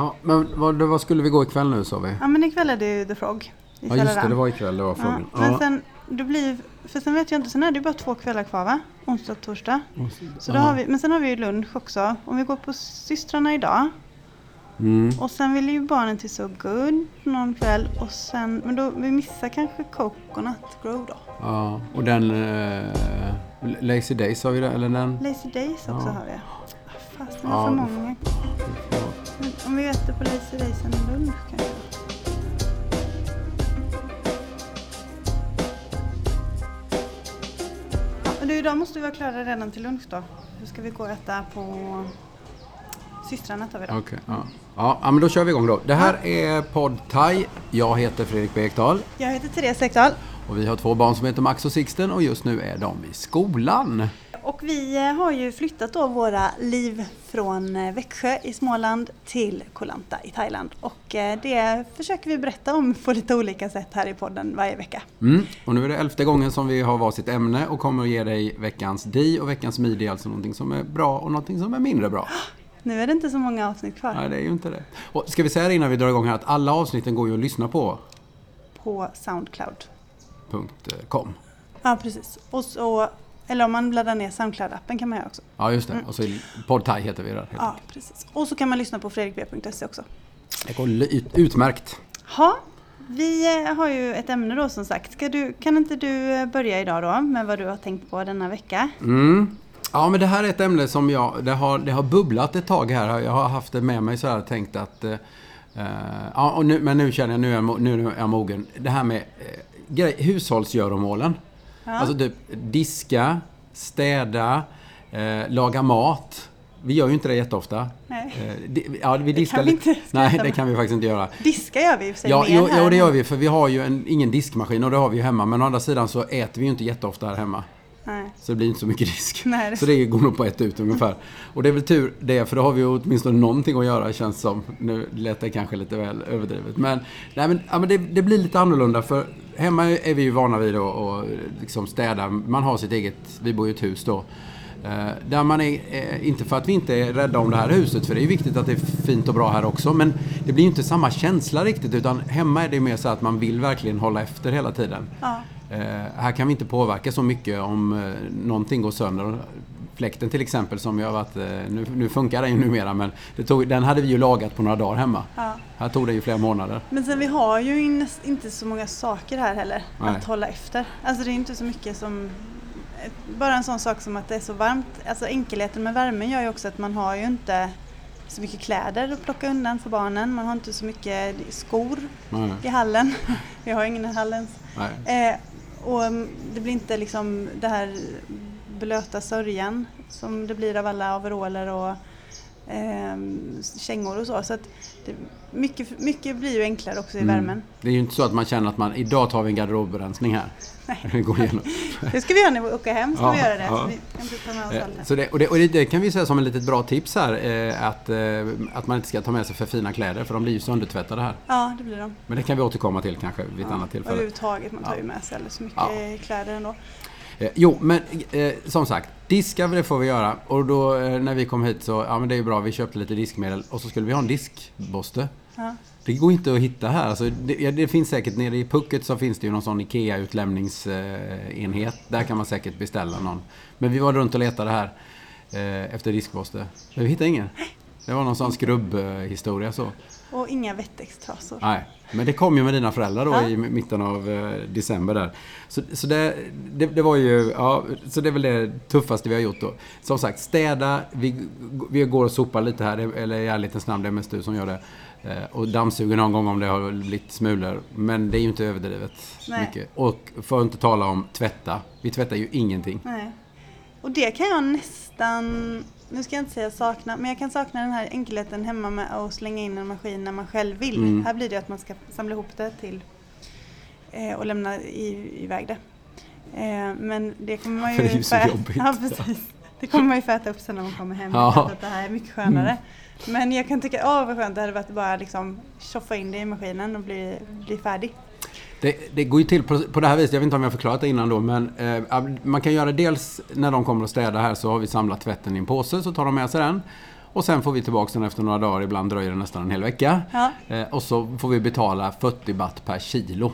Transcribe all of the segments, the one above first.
Ja, men vad, vad skulle vi gå ikväll nu sa vi? Ja men ikväll är det ju The Frog. i Ja just det, det var ikväll det var ja, frågan. Men sen, det blir, för sen vet jag inte, sen är det ju bara två kvällar kvar va? Onsdag och torsdag. Så då Ja. har vi, men sen har vi ju lunch också. Om vi går på systrarna idag. Mm. Och sen vill ju barnen till So Good någon kväll. Och sen, men då, vi missar kanske Coconut Grove då. Ja, och den... Eh, Lazy Days har vi det, eller den? Lazy Days också Ja. har vi. Ah, Fast det Ja, var för många. Om vi äter på Lazy Days en lunch kanske. Ja, du, idag måste vi vara klara redan till lunch då. Hur ska vi gå och äta på systrarna tar vi då. Okej, ja. Ja, ja, men då kör vi igång då. Det här är Podd Thai. Jag heter Fredrik Bekdal Jag heter Therese Ekdahl. och vi har två barn som heter Max och Sixten och just nu är de i skolan. Och vi eh, har ju flyttat då våra liv från eh, Växjö i Småland till Koh Lanta i Thailand. Och eh, det försöker vi berätta om på lite olika sätt här i podden varje vecka. Mm. Och nu är det elfte gången som vi har varsitt ämne och kommer att ge dig veckans di och veckans midi, alltså någonting som är bra och någonting som är mindre bra. Nu är det inte så många avsnitt kvar Nej, det är ju inte det. Och ska vi säga det innan vi drar igång här att alla avsnitten går ju att lyssna på. på Soundcloud. .com. Ja, precis. Och så, eller om man laddar ner Soundcloud-appen kan man göra också. Ja, just det. Och så Podd Thai heter vi där. Ja, precis. Och så kan man lyssna på fredrikb.se också. Det går ut- utmärkt. Ha, vi eh, har ju ett ämne då som sagt. Du, kan inte du eh, börja idag då med vad du har tänkt på denna vecka? Mm. Ja, men det här är ett ämne som jag... Det har, det har bubblat ett tag här. Jag har haft det med mig så här och tänkt att... Eh, ja, nu, men nu känner jag, nu är jag, nu är jag mogen. Det här med eh, hushållsgöromålen. Ja. Alltså typ diska, städa, eh, laga mat. Vi gör ju inte det jätteofta. Nej. Eh, ja, vi diskar kan vi lite- inte, Nej, det kan vi faktiskt inte göra. Diska gör vi i och för sig Ja, jo, jo, det gör vi. För vi har ju en, ingen diskmaskin och det har vi ju hemma. Men å andra sidan så äter vi ju inte jätteofta här hemma. Nej. Så det blir inte så mycket disk. Nej, det- Så det går nog på ett ut ungefär. Och det är väl tur det, för då har vi ju åtminstone någonting att göra känns som. Nu lät det kanske lite väl överdrivet. Men, nej, men, ja, men det, det blir lite annorlunda för hemma är vi ju vana vid att liksom städa. Man har sitt eget, vi bor i ett hus då. Eh, där man är, eh, inte för att vi inte är rädda om det här huset, för det är ju viktigt att det är fint och bra här också. Men det blir ju inte samma känsla riktigt, utan hemma är det mer så att man vill verkligen hålla efter hela tiden. Ja. Eh, här kan vi inte påverka så mycket om någonting går sönder. Fläkten till exempel som har varit, eh, nu, nu funkar den ju numera men tog, den hade vi ju lagat på några dagar hemma. Ja. Här tog det ju flera månader. Men sen vi har ju in- inte så många saker här heller Nej. att hålla efter. Alltså det är inte så mycket som bara en sån sak som att det är så varmt. Alltså enkelheten med värmen gör ju också att man har ju inte så mycket kläder att plocka undan för barnen. Man har inte så mycket skor Nej, i hallen. Vi har ingen i hallen. nej. Eh, och det blir inte liksom det här blöta sörjan som det blir av alla overaller och eh, kängor och så. så att det, mycket, mycket blir ju enklare också i Mm. värmen. Det är ju inte så att man känner att man, idag tar vi en garderobrensning här. Går igenom. Det ska vi göra när vi åker hem. Ska Ja, vi göra det. ja. Så vi kan inte ta med oss Eh, allt. Så det, och, det, och det, det kan vi säga som ett litet bra tips här, eh, att, eh, att man inte ska ta med sig för fina kläder för de blir ju söndertvättade här. Ja, det blir de. Men det kan vi återkomma till kanske vid ett Ja, annat tillfälle. Överhuvudtaget, man tar ju med sig alldeles för mycket kläder ändå. Eh, jo, men eh, som sagt, diska det får vi göra. Och då eh, när vi kom hit så, ja men det är ju bra, vi köpte lite diskmedel och så skulle vi ha en diskborste. Ja. Det går inte att hitta här. Alltså, det, ja, det finns säkert nere i Pucket så finns det ju någon sån IKEA-utlämningsenhet. Där kan man säkert beställa någon. Men vi var runt och letade här eh, efter diskborste. Men vi hittade ingen. Det var någon sån skrubbhistoria så. Och inga Wettex-trasor. Nej, men det kom ju med dina föräldrar då Ja. i mitten av eh, december där. Så, så det, det, det var ju, ja, så det är väl det tuffaste vi har gjort då. Som sagt, städa, vi, vi går och sopar lite här, eller i ärlighetens namn, det är mest du som gör det. Eh, och dammsuger någon gång om det har lite smulor. Men det är ju inte överdrivet Nej. mycket. Och för att inte tala om tvätta. Vi tvättar ju ingenting. Nej. Och det kan jag nästan, nu ska jag inte säga sakna, men jag kan sakna den här enkelheten hemma med att slänga in en maskin när man själv vill. Mm. Här blir det att man ska samla ihop det till eh, och lämna i, iväg det. Eh, men det kommer man ju... Det är ju så jobbigt. Ja, precis. Det kommer man ju få äta upp sen när man kommer hem. Ja. Att det här är mycket skönare. Men jag kan tycka, åh vad skönt det hade varit att bara liksom tjoffa in det i maskinen och bli, bli färdig. Det, det går ju till på, på det här viset, jag vet inte om jag har förklarat det innan då, men eh, man kan göra dels när de kommer och städar här så har vi samlat tvätten i en påse, så tar de med sig den. Och sen får vi tillbaka den efter några dagar, ibland dröjer det nästan en hel vecka. Ja. Eh, och så får vi betala 40 baht per kilo.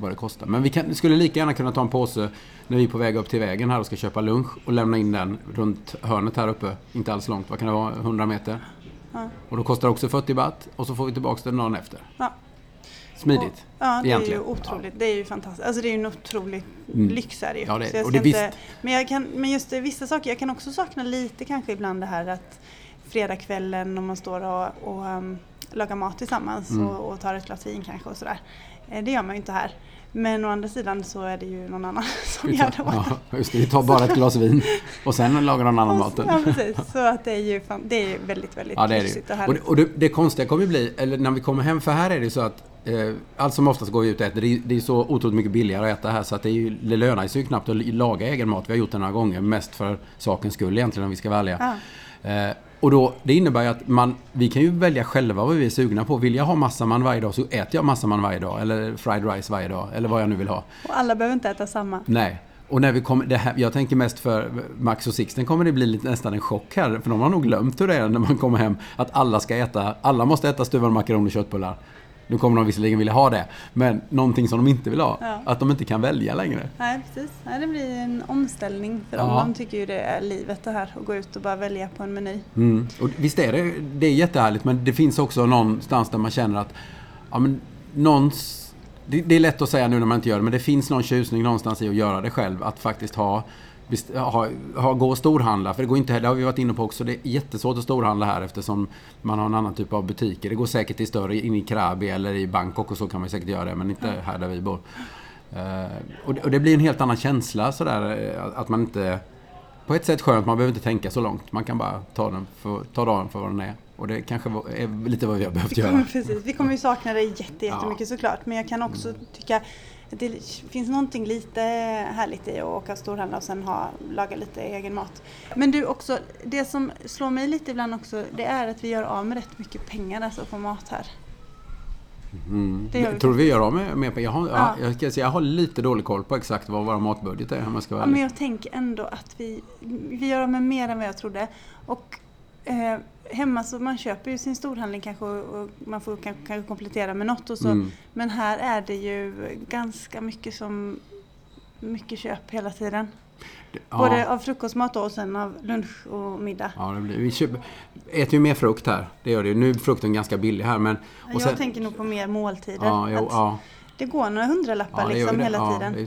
Vad det kostar. Men vi kan, skulle lika gärna kunna ta en påse när vi är på väg upp till vägen här och ska köpa lunch och lämna in den runt hörnet här uppe. Inte alls långt, vad kan det vara? 100 meter. Ja. Och då kostar det också 40 baht och så får vi tillbaka den dagen efter. Ja. Smidigt. Ja, det är ju egentligen. otroligt. Det är ju fantastiskt. Alltså det är ju en otrolig Mm. lyx är det ju. Ja, det Och det inte- men, jag kan, men just det, vissa saker, jag kan också sakna lite kanske ibland det här att fredagskvällen om man står och, och um, lagar mat tillsammans Mm. och, och tar ett glas vin kanske och sådär. Eh, Det gör man ju inte här. Men å andra sidan så är det ju någon annan som gör det åt ja, just det, vi tar bara ett glas vin och sen lagar någon annan oss. Ja maten. precis, så att det är ju, fan, det är väldigt, väldigt Ja, det är det och ju. Och, härligt. det, och det, det konstiga kommer ju bli, eller när vi kommer hem, för här är det så att allt som oftast går vi ut och äter. Det är, det är så otroligt mycket billigare att äta här så att det, är ju, det lönar sig ju knappt att laga egen mat. Vi har gjort det några gånger, mest för sakens skull egentligen om vi ska välja. Ja. Eh, och då, det innebär ju att man, vi kan ju välja själva vad vi är sugna på. Vill jag ha massaman varje dag så äter jag massaman varje dag. Eller fried rice varje dag. Eller vad jag nu vill ha. Och alla behöver inte äta samma. Nej. Och när vi kommer, det här, jag tänker mest för Max och Sixten kommer det bli lite, nästan en chock här. För de har nog glömt hur det är när man kommer hem. Att alla ska äta, alla måste äta stuvade makaroner och köttbullar. Nu kommer de visserligen vilja ha det. Men någonting som de inte vill ha. Ja. Att de inte kan välja längre. Nej, precis. Nej, det blir en omställning för dem. Ja. De tycker ju det är livet det här att gå ut och bara välja på en meny. Mm. Och visst är det, det är jättehärligt men det finns också någonstans där man känner att ja, men någons, det, det är lätt att säga nu när man inte gör det men det finns någon tjusning någonstans i att göra det själv. Att faktiskt ha, ha, ha gå och storhandla. För det går inte heller, det har vi varit inne på också, det är jättesvårt att storhandla här eftersom man har en annan typ av butiker. Det går säkert till större, in i Krabi eller i Bangkok och så kan man säkert göra det men inte här där vi bor. Eh, och, det, och det blir en helt annan känsla sådär eh, att man inte på ett sätt skönt, man behöver inte tänka så långt. Man kan bara ta, den för, ta dagen för vad den är. Och det kanske är lite vad vi har behövt göra. precis, vi kommer ju sakna det jätte, Ja. jättemycket såklart. Men jag kan också tycka det finns någonting lite härligt i att åka och storhandla och sen ha, laga lite egen mat. Men du också, det som slår mig lite ibland också det är att vi gör av med rätt mycket pengar alltså på mat här. Mm. Det gör vi Tror du vi gör av med, med jag, har, ja. Ja. jag, ska säga, jag har lite dålig koll på exakt vad vår matbudget är om jag ska vara Ja, men ärlig. jag tänker ändå att vi, vi gör av med mer än vad jag trodde. Och eh, hemma så man köper ju sin storhandling kanske och, man får kanske, komplettera med något och så. Mm. Men här är det ju ganska mycket som mycket köp hela tiden. Ja. Både av frukostmat och sen av lunch och middag. Ja, det blir, vi köper, äter ju mer frukt här. Det gör det. Nu är frukten ganska billig här men... jag sen- tänker nog på mer måltider. ja, jo, ja, Det går några hundralappar det liksom det. hela tiden.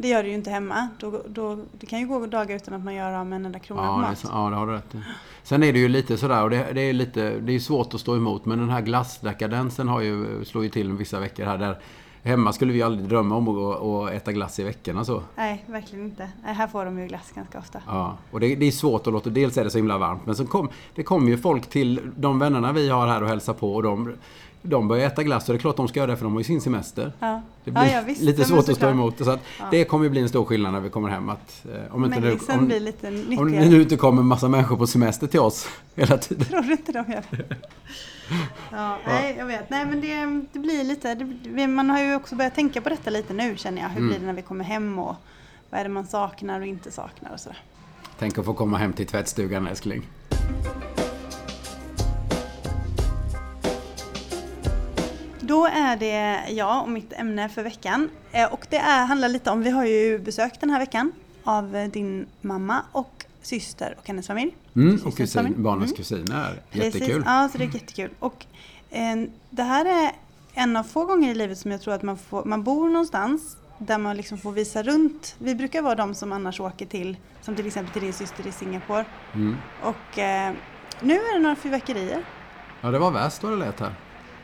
Det. Det gör det ju inte hemma. Då, då, det kan ju gå dagar utan att man gör av med en enda krona på Ja, det, är mat. så- ja, det har du rätt i. Sen är det ju lite sådär, och det, det är lite, det är svårt att stå emot, men den här glassdekadensen har ju, slår ju till vissa veckor här där Hemma skulle vi aldrig drömma om att gå och äta glass i veckorna så. Nej, verkligen inte. Nej, här får de ju glass ganska ofta. Ja, och det, det är svårt att låta, dels är det så himla varmt, men så kom, det kommer ju folk till de vännerna vi har här och hälsar på och de, de börjar äta glass och det är klart de ska göra det för de har ju sin semester. Ja, Det blir ja, ja visst. lite svårt att stå emot. Så att. Det kommer ju bli en stor skillnad när vi kommer hem. Att, eh, om, inte nu, om, blir lite om det nu inte kommer massa människor på semester till oss hela tiden. Tror du inte de gör det? Ja, nej, jag vet. Nej, men det, det blir lite... Det, man har ju också börjat tänka på detta lite nu känner jag. Hur Mm. blir det när vi kommer hem och vad är det man saknar och inte saknar och sådär. Tänk att få komma hem till tvättstugan älskling. Då är det jag och mitt ämne för veckan. Eh, Och det är, handlar lite om, vi har ju besök den här veckan av eh, din mamma och syster och hennes familj. Mm, och kusin, familj. barnens Mm. kusiner. Precis. Jättekul. Ja, så det är jättekul. Och eh, det här är en av få gånger i livet som jag tror att man, får, man bor någonstans där man liksom får visa runt. Vi brukar vara de som annars åker till, som till exempel till din syster i Singapore. Mm. Och eh, nu är det några fyrverkerier. Ja, det var värst vad det lät här.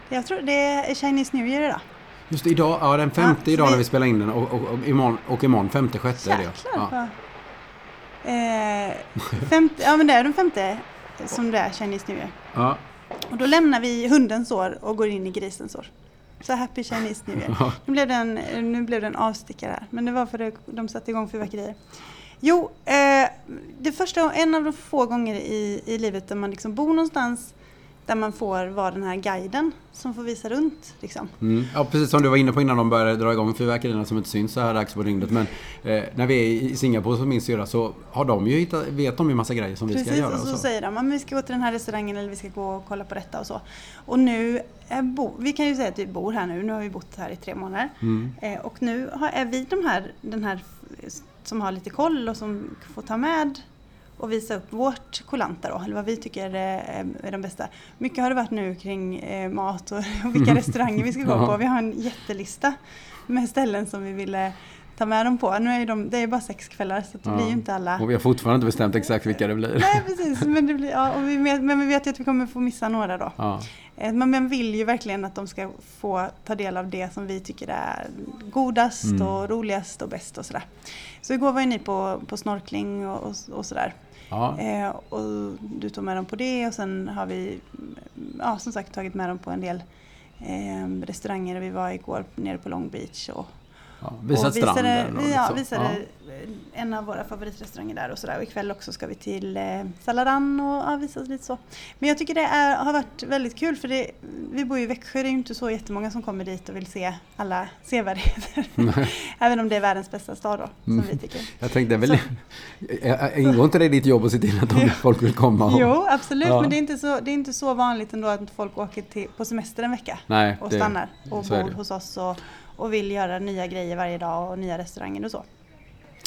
Jag tror det är Chinese New Year idag. Just idag, ja den femte Ja, idag vi- när vi spelar in den och, och, och, imorgon, och imorgon femte, sjätte är det. Jäklar Ja. Eh, femte, ja men det är den femte som det är Chinese New Year. Ja. Och då lämnar vi hundens år och går in i grisens år. Så happy Chinese New Year. Ja. Nu blev det en, nu blev det en avstickare här, men det var för att de satte igång fyrverkerier. Jo, eh, det första, en av de få gånger i, i livet där man liksom bor någonstans där man får vara den här guiden som får visa runt. Liksom. Mm. Ja, precis som du var inne på innan de började dra igång fyrverkerierna som inte syns så här dags på dygnet. Men eh, när vi är i Singapore som min syrra så har de ju hittat, vet de ju massa grejer som precis, vi ska göra. Precis, och så, säger de att vi ska gå till den här restaurangen eller vi ska gå och kolla på detta och så. Och nu är bo, vi kan ju säga att vi bor här nu, nu har vi bott här i tre månader. Mm. Eh, och nu har, är vi de här, den här som har lite koll och som får ta med och visa upp vårt Kolanta då, eller vad vi tycker är de bästa. Mycket har det varit nu kring eh, mat och vilka restauranger vi ska gå på. Vi har en jättelista med ställen som vi ville ta med dem på. Nu är de, det är bara sex kvällar så det ja. blir ju inte alla. Och vi har fortfarande inte bestämt exakt vilka det blir. Nej precis, men, det blir, ja, och vi, men vi vet ju att vi kommer få missa några då. Ja. Eh, men man vill ju verkligen att de ska få ta del av det som vi tycker är godast mm. och roligast och bäst och sådär. Så igår var ju ni på, på snorkling och, och, och sådär. Ja. Eh, och du tog med dem på det och sen har vi ja, som sagt tagit med dem på en del eh, restauranger. Vi var igår nere på Long Beach och Ja, visat och visade, stranden. Vi, ja, visade ja. en av våra favoritrestauranger där och sådär. Och ikväll också ska vi till eh, Saladan och ja, visa lite så. Men jag tycker det är, har varit väldigt kul för det, vi bor i Växjö, det är ju inte så jättemånga som kommer dit och vill se alla sevärdheter. Även om det är världens bästa stad då, som mm. vi tycker. Jag tänkte, väl, ingår inte det i ditt jobb att se till att folk vill komma? Och, jo, absolut, ja. men det är, inte så, det är inte så vanligt ändå att folk åker till, på semester en vecka Nej, och det, stannar och bor hos oss. Och, och vill göra nya grejer varje dag och nya restauranger och så.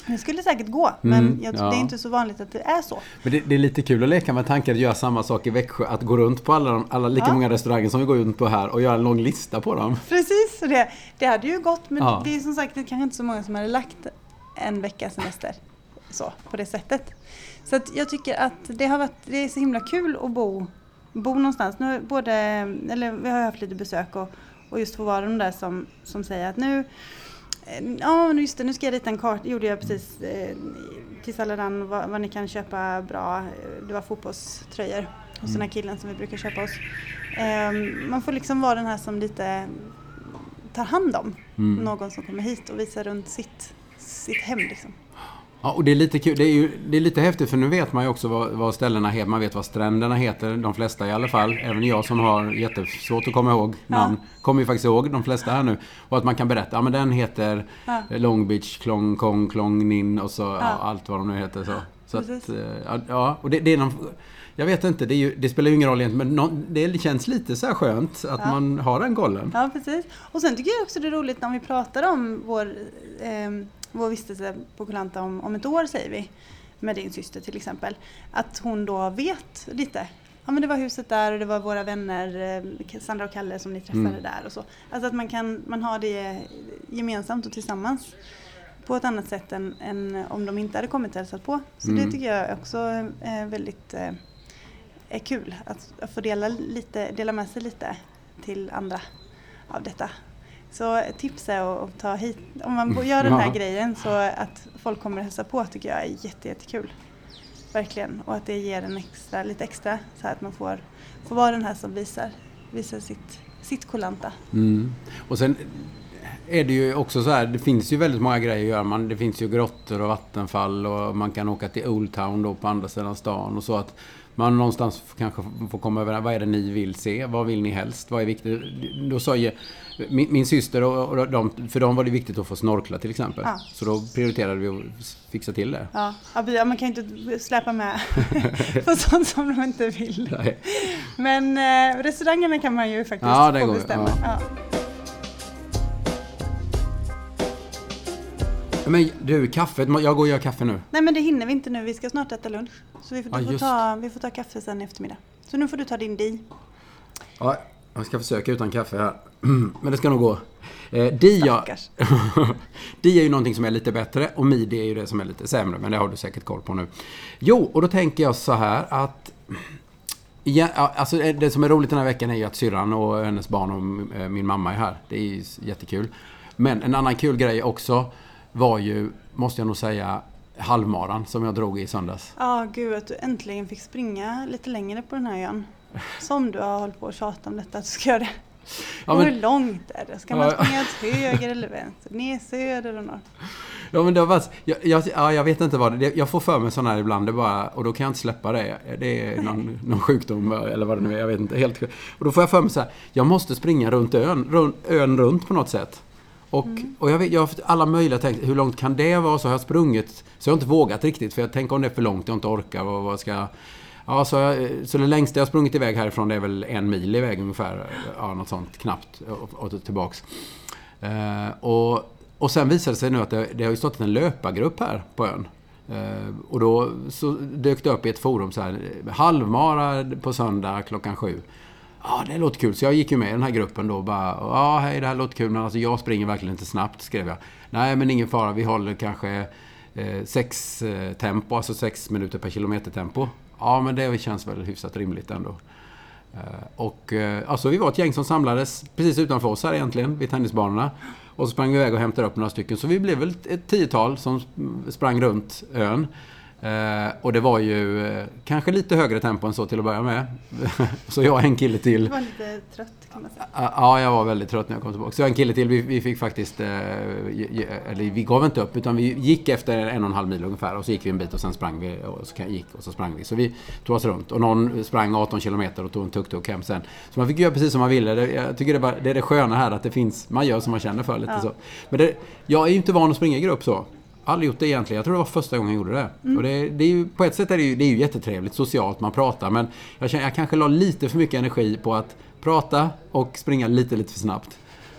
Det skulle säkert gå, men mm, jag, ja. det är inte så vanligt att det är så. Men det, det, är lite kul att leka med tanken att göra samma sak i Växjö. Att gå runt på alla, alla lika ja. många restauranger som vi går runt på här och göra en lång lista på dem. Precis, det, det hade ju gått. Men ja. det är som sagt det är kanske inte så många som hade lagt en veckas semester så, på det sättet. Så jag tycker att det har varit, det är så himla kul att bo, bo någonstans. Nu både, eller vi har haft lite besök och, och just få vara de där som, som säger att nu eh, Ja, just det, nu ska jag rita en karta, gjorde jag precis eh, till Saladan vad, vad, ni kan köpa bra, det var fotbollströjor hos den här mm. killen som vi brukar köpa hos. Eh, man får liksom vara den här som lite tar hand om mm. någon som kommer hit och visar runt sitt, sitt hem liksom. Ja, och det är lite kul. Det är, ju, det är lite häftigt för nu vet man ju också vad, vad ställena heter. Man vet vad stränderna heter, de flesta i alla fall. Även jag som har jättesvårt att komma ihåg namn, ja. kommer ju faktiskt ihåg de flesta här nu. Och att man kan berätta, ja men den heter ja. Long Beach, Klong Kong, Klong Nin och så ja. allt vad de nu heter. Så, så att, eh, ja, och det, det är någon, jag vet inte, det, ju, det, spelar ju ingen roll egentligen, men det känns lite så här skönt att ja. man har den kollen. Ja, precis. Och sen tycker jag också det är roligt när vi pratar om vår eh, vår vistelse på Kolanta om, om ett år säger vi, med din syster till exempel, att hon då vet lite. Ja men det var huset där och det var våra vänner eh, Sandra och Kalle som ni träffade mm. där och så. Alltså att man kan man har det gemensamt och tillsammans på ett annat sätt än, än om de inte hade kommit och hälsat på. Så mm. det tycker jag också är väldigt eh, är kul att, att få dela, lite, dela med sig lite till andra av detta. Så tips är att ta hit, om man gör den här ja. grejen så att folk kommer och hälsa på tycker jag är jätte, jättekul. Verkligen. Och att det ger en extra, lite extra så att man får, får vara den här som visar, visar sitt, sitt kolanta. Mm. Och sen är det ju också så här, det finns ju väldigt många grejer att göra. Man, det finns ju grottor och vattenfall och man kan åka till Old Town då på andra sidan stan och så att man någonstans kanske får komma över vad är det ni vill se? Vad vill ni helst? Vad är viktigt? Då sa ju min, min syster och, och de, för dem var det viktigt att få snorkla till exempel. Ja. Så då prioriterade vi att fixa till det. Ja, ja man kan ju inte släppa med på sånt som de inte vill. Nej. Men eh, restaurangerna kan man ju faktiskt ja, få bestämma. Ja. Men du, kaffet. Jag går och gör kaffe nu. Nej men det hinner vi inte nu. Vi ska snart äta lunch. Så vi får, ja, får ta, vi får ta kaffe sen i eftermiddag. Så nu får du ta din di. Ja, jag ska försöka utan kaffe här. Men det ska nog gå. Eh, dia, dia är ju någonting som är lite bättre och midi är ju det som är lite sämre. Men det har du säkert koll på nu. Jo, och då tänker jag så här att Ja, alltså det som är roligt den här veckan är ju att syrran och hennes barn och eh, min mamma är här. Det är ju jättekul. Men en annan kul grej också var ju, måste jag nog säga, halvmaran som jag drog i söndags. Ja, oh, gud att du äntligen fick springa lite längre på den här ön. Som du har hållit på att tjata om detta att du ska göra det. Ja, men, Hur långt är det? Ska man springa åt höger eller vänster? Ner söder och norr? Ja, men det var jag, jag, ja, jag vet inte vad det. Jag får för mig sådana här ibland. Det bara, och då kan jag inte släppa det. Det är någon, någon sjukdom eller vad det nu är. Jag vet inte. Helt, och då får jag för mig så här. Jag måste springa runt ön, runt, ön runt på något sätt. Och, mm. och jag, vet, jag har haft alla möjliga tänkt, hur långt kan det vara? Så har jag sprungit. Så jag har inte vågat riktigt. För jag tänker om det är för långt, jag inte orkar. Vad, vad ska Ja, så, jag, så det längsta jag sprungit iväg härifrån det är väl en mil iväg ungefär. Ja, något sånt knappt. Och, och tillbaks. Uh, och, och sen visade det sig nu att det, det har ju stått en löpargrupp här på ön. Uh, och då så dök det upp i ett forum så här, halvmara på söndag klockan sju. Ja, det låter kul. Så jag gick ju med i den här gruppen då och bara, ja, hej, det här låter kul, men alltså jag springer verkligen inte snabbt, skrev jag. Nej, men ingen fara, vi håller kanske eh, sex eh, tempo, alltså sex minuter per kilometer tempo. Ja, men det känns väl hyfsat rimligt ändå. Eh, och eh, alltså vi var ett gäng som samlades precis utanför oss här egentligen, vid tennisbanorna. Och så sprang vi iväg och hämtade upp några stycken. Så vi blev väl ett tiotal som sprang runt ön. Eh, och det var ju eh, kanske lite högre tempo än så till att börja med. så jag och en kille till. Du var lite trött kan man säga. Ja, jag var väldigt trött när jag kom tillbaka. Så jag och en kille till, vi, vi fick faktiskt, eh, eller vi gav inte upp utan vi gick efter en och en halv mil ungefär och så gick vi en bit och sen sprang vi och så gick och så sprang vi. Så vi tog oss runt och någon sprang 18 kilometer och tog en tuk-tuk hem sen. Så man fick göra precis som man ville. Jag tycker det, bara, det är det sköna här att det finns, man gör som man känner för lite ja. så. Men det, jag är ju inte van att springa i grupp så aldrig gjort det egentligen. Jag tror det var första gången jag gjorde det. Mm. Och det, det är ju, på ett sätt är det ju, det är ju jättetrevligt socialt, man pratar. Men jag, känner, jag kanske la lite för mycket energi på att prata och springa lite, lite för snabbt.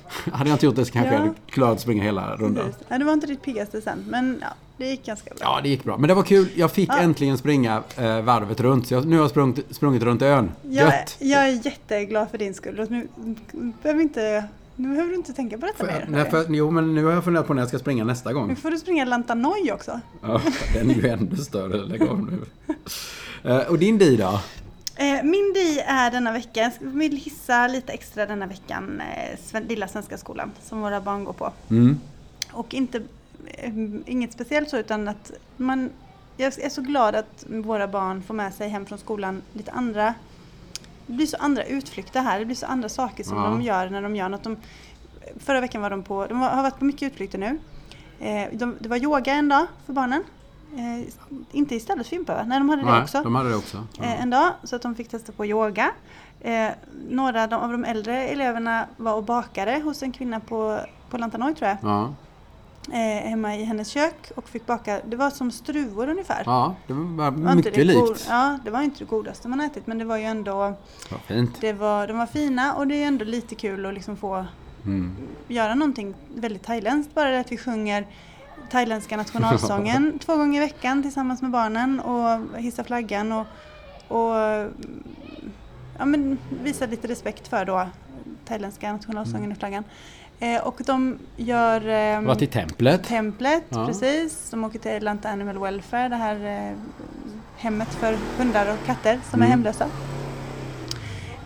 hade jag inte gjort det så kanske ja. jag hade klarat att springa hela rundan. Nej, det var inte ditt piggaste sen, men ja, det gick ganska bra. Ja, det gick bra. Men det var kul. Jag fick ja. äntligen springa eh, varvet runt. Så jag, nu har jag sprungit, sprungit runt ön. Jag, Gött! Jag är jätteglad för din skull. Nu behöver inte nu behöver du inte tänka på detta mer. Nej, för, jo, men nu har jag funderat på när jag ska springa nästa gång. Nu får du springa Lantanoj också. Ja, den är ju ännu större. Lägg av nu. Uh, och din di då? Uh, min di är denna vecka, jag vill hissa lite extra denna veckan, uh, Lilla Svenska Skolan som våra barn går på. Mm. Och inte, inget speciellt så utan att man, jag är så glad att våra barn får med sig hem från skolan lite andra det blir så andra utflykter här. Det blir så andra saker som ja. de gör när de gör något. De, förra veckan var de på, de har varit på mycket utflykter nu. Eh, de, det var yoga en dag för barnen. Eh, inte istället för gympa Nej, de hade Nej, det också. de hade det också. Ja. Eh, en dag, så att de fick testa på yoga. Eh, några av de äldre eleverna var och bakade hos en kvinna på, på Lantanoj tror jag. Ja eh, hemma i hennes kök och fick baka, det var som struvor ungefär. Ja, det var, det var mycket det likt. God, ja, det var inte det godaste man ätit men det var ju ändå ja, fint. Det var, de var fina och det är ändå lite kul att liksom få mm. göra någonting väldigt thailändskt. Bara det att vi sjunger thailändska nationalsången två gånger i veckan tillsammans med barnen och hissar flaggan och, och ja, men visa lite respekt för då thailändska nationalsången mm. i flaggan. Eh, och de gör... Eh, Var till templet. Templet, ja. precis. De åker till Atlanta Animal Welfare, det här eh, hemmet för hundar och katter som mm. är hemlösa.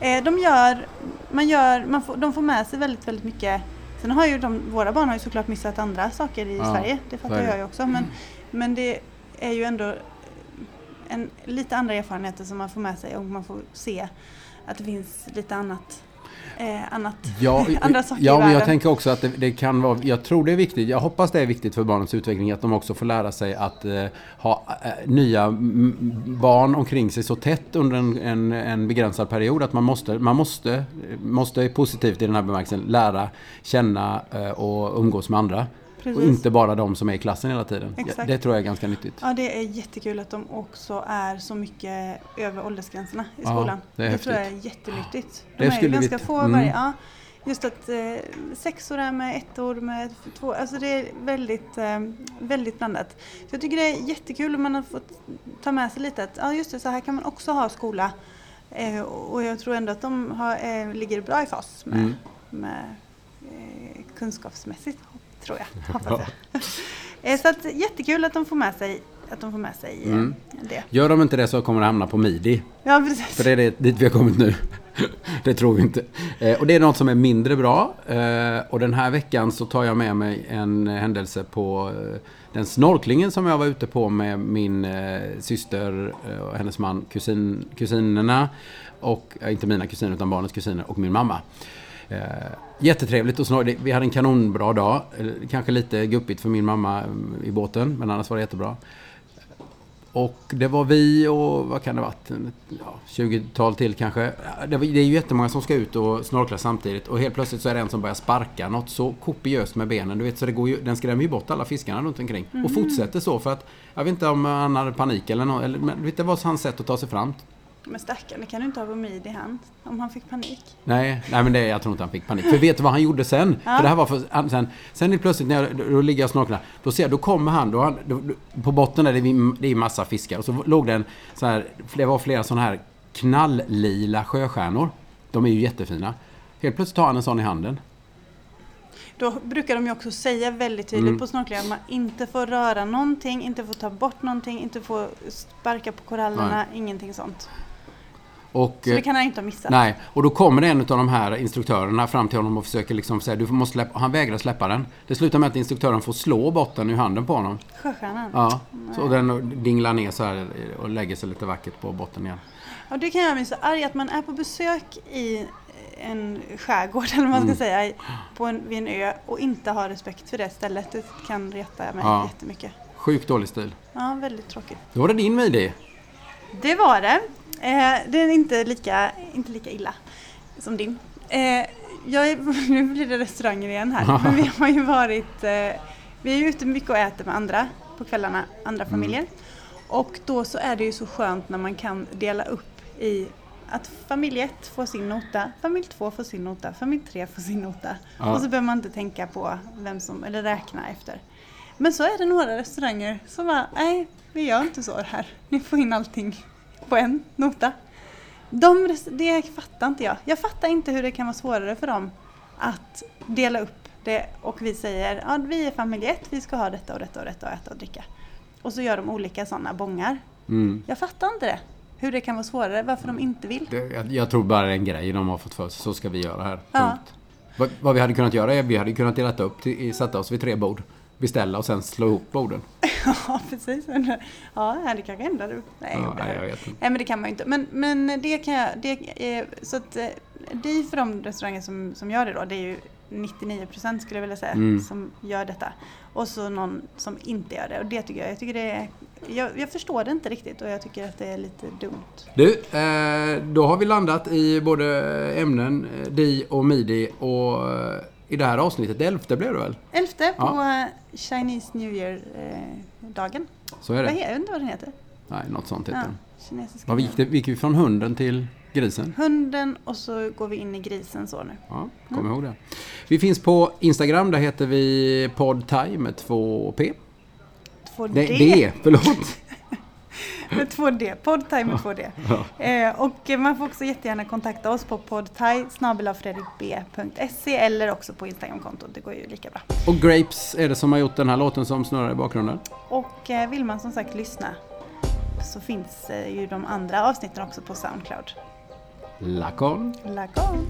Eh, de gör, man gör, man får, de får med sig väldigt, väldigt mycket. Sen har ju de, våra barn har ju såklart missat andra saker i ja, Sverige, det fattar Sverige. jag ju också. Men, mm. men det är ju ändå en, lite andra erfarenheter som man får med sig och man får se att det finns lite annat eh, annat, ja, andra saker Ja, men jag tänker också att det, det, kan vara, jag tror det är viktigt, jag hoppas det är viktigt för barnens utveckling att de också får lära sig att eh, ha eh, nya barn omkring sig så tätt under en, en, en, begränsad period att man måste, man måste, måste positivt i den här bemärkelsen lära känna eh, och umgås med andra. Precis. Och inte bara de som är i klassen hela tiden. Exakt. Det tror jag är ganska nyttigt. Ja, det är jättekul att de också är så mycket över åldersgränserna i skolan. Ja, det, det tror jag är jättenyttigt. De det är ju ganska få mm. varje... Ja, just att eh, sexor är med ettor med två, alltså det är väldigt, eh, väldigt blandat. Så jag tycker det är jättekul om man har fått ta med sig lite att ja just det, så här kan man också ha skola. Eh, och jag tror ändå att de har, eh, ligger bra i fas med, mm. med eh, kunskapsmässigt tror jag. Hoppas jag. Eh, så att, jättekul att de får med sig, att de får med sig eh, mm. det. Gör de inte det så kommer det hamna på midi. Ja, precis. För det är det, dit vi har kommit nu. det tror vi inte. Eh, och det är något som är mindre bra. och den här veckan så tar jag med mig en händelse på den snorklingen som jag var ute på med min syster och hennes man, kusin, kusinerna. Och, inte mina kusiner utan barnens kusiner och min mamma. Eh, jättetrevligt och snart, vi hade en kanonbra dag. Eller Kanske lite guppigt för min mamma mm, i båten, men annars var det jättebra. Och det var vi och vad kan det ha varit? En- Ja, 20-tal till kanske. Det, var, det är ju jättemånga som ska ut och snorkla samtidigt och helt plötsligt så är det en som börjar sparka något så kopiöst med benen. Du vet, så det går ju, den skrämmer ju bort alla fiskarna runt omkring. Och fortsätter så för att jag vet inte om han hade panik eller något. Eller, men, vet, det var hans sätt att ta sig fram. Men stackarn, det kan du inte ha på mid i hand om han fick panik. Nej, nej men det, jag tror inte han fick panik. För vet du vad han gjorde sen? Ja. För det här var för, han- sen, sen plötsligt när jag, då ligger jag och snorklar. Då ser jag, då kommer han, då, han då, då, på botten där det är, det är massa fiskar. Och så låg det en så här, det var flera sådana här knalllila sjöstjärnor. De är ju jättefina. Helt plötsligt tar han en sån i handen. Då brukar de ju också säga väldigt tydligt Mm. på snorkling att man inte får röra någonting, inte får ta bort någonting, inte får sparka på korallerna, ingenting sånt. Och, Så det kan han inte ha missat. Nej, och då kommer en av de här instruktörerna fram till honom och försöker liksom säga du måste släppa, han vägrar släppa den. Det slutar med att instruktören får slå botten ur handen på honom. Sjöstjärnan. Ja, så den dinglar ner så här och lägger sig lite vackert på botten igen. Och det kan göra mig så arg att man är på besök i en skärgård eller vad man ska Mm. säga på en, vid en ö och inte ha respekt för det stället. Det kan reta mig Ja. jättemycket. Sjukt dålig stil. Ja, väldigt tråkigt. Då var det din idé. Det var det. Eh, det är inte lika, inte lika illa som din. Eh, jag nu blir det restauranger igen här. Men vi har ju varit, eh, vi är ute mycket och äter med andra på kvällarna, andra familjer. Och då så är det ju så skönt när man kan dela upp i att familj 1 får sin nota, familj 2 får sin nota, familj 3 får sin nota. Ja. Och så behöver man inte tänka på vem som, eller räkna efter. Men så är det några restauranger som bara, nej, vi gör inte så här. Ni får in allting på en nota. De, det fattar inte jag. Jag fattar inte hur det kan vara svårare för dem att dela upp det och vi säger, ja vi är familj 1, vi ska ha detta och detta och detta och äta och dricka. Och så gör de olika sådana bångar. Mm. Jag fattar inte det. Hur det kan vara svårare, varför de inte vill. Det, jag, jag tror bara det är en grej de har fått för sig. Så ska vi göra här. Ja. Punkt. Vad, vad vi hade kunnat göra är vi hade kunnat dela upp, till, sätta oss vid tre bord. Beställa och sen slå ihop borden. Ja, precis. Men, Ja, det kanske ändrar du. Nej, Ja, nej, jag vet inte. Nej men det kan man ju inte. Men, men det kan jag, det, är, så att eh, det för de restauranger som, som gör det då, det är ju 99% skulle jag vilja säga, Mm. som gör detta. Och så någon som inte gör det. Och det tycker jag, jag tycker det är, jag, jag förstår det inte riktigt och jag tycker att det är lite dumt. Du, eh, då har vi landat i både ämnen, eh, DI och MIDI och eh, i det här avsnittet, det elfte blev det väl? Elfte Ja. på eh, Chinese New Year-dagen. Så är det. jag vet inte vad den heter. Nej, något sånt heter Ja, den. kinesiska Vad gick det? Gick vi från hunden till grisen? Hunden och så går vi in i grisen så nu. Ja, kom ihåg det. Vi finns på Instagram, där heter vi podthai med två P. Två Nej, D. D, förlåt. Med 2D, poddthai med 2D. Eh, och man får också jättegärna kontakta oss på fredrikb.se eller också på Instagramkontot, det går ju lika bra. Och Grapes är det som har gjort den här låten som snurrar i bakgrunden. Och eh, vill man som sagt lyssna så finns eh, ju de andra avsnitten också på Soundcloud. Lacon. Lagom!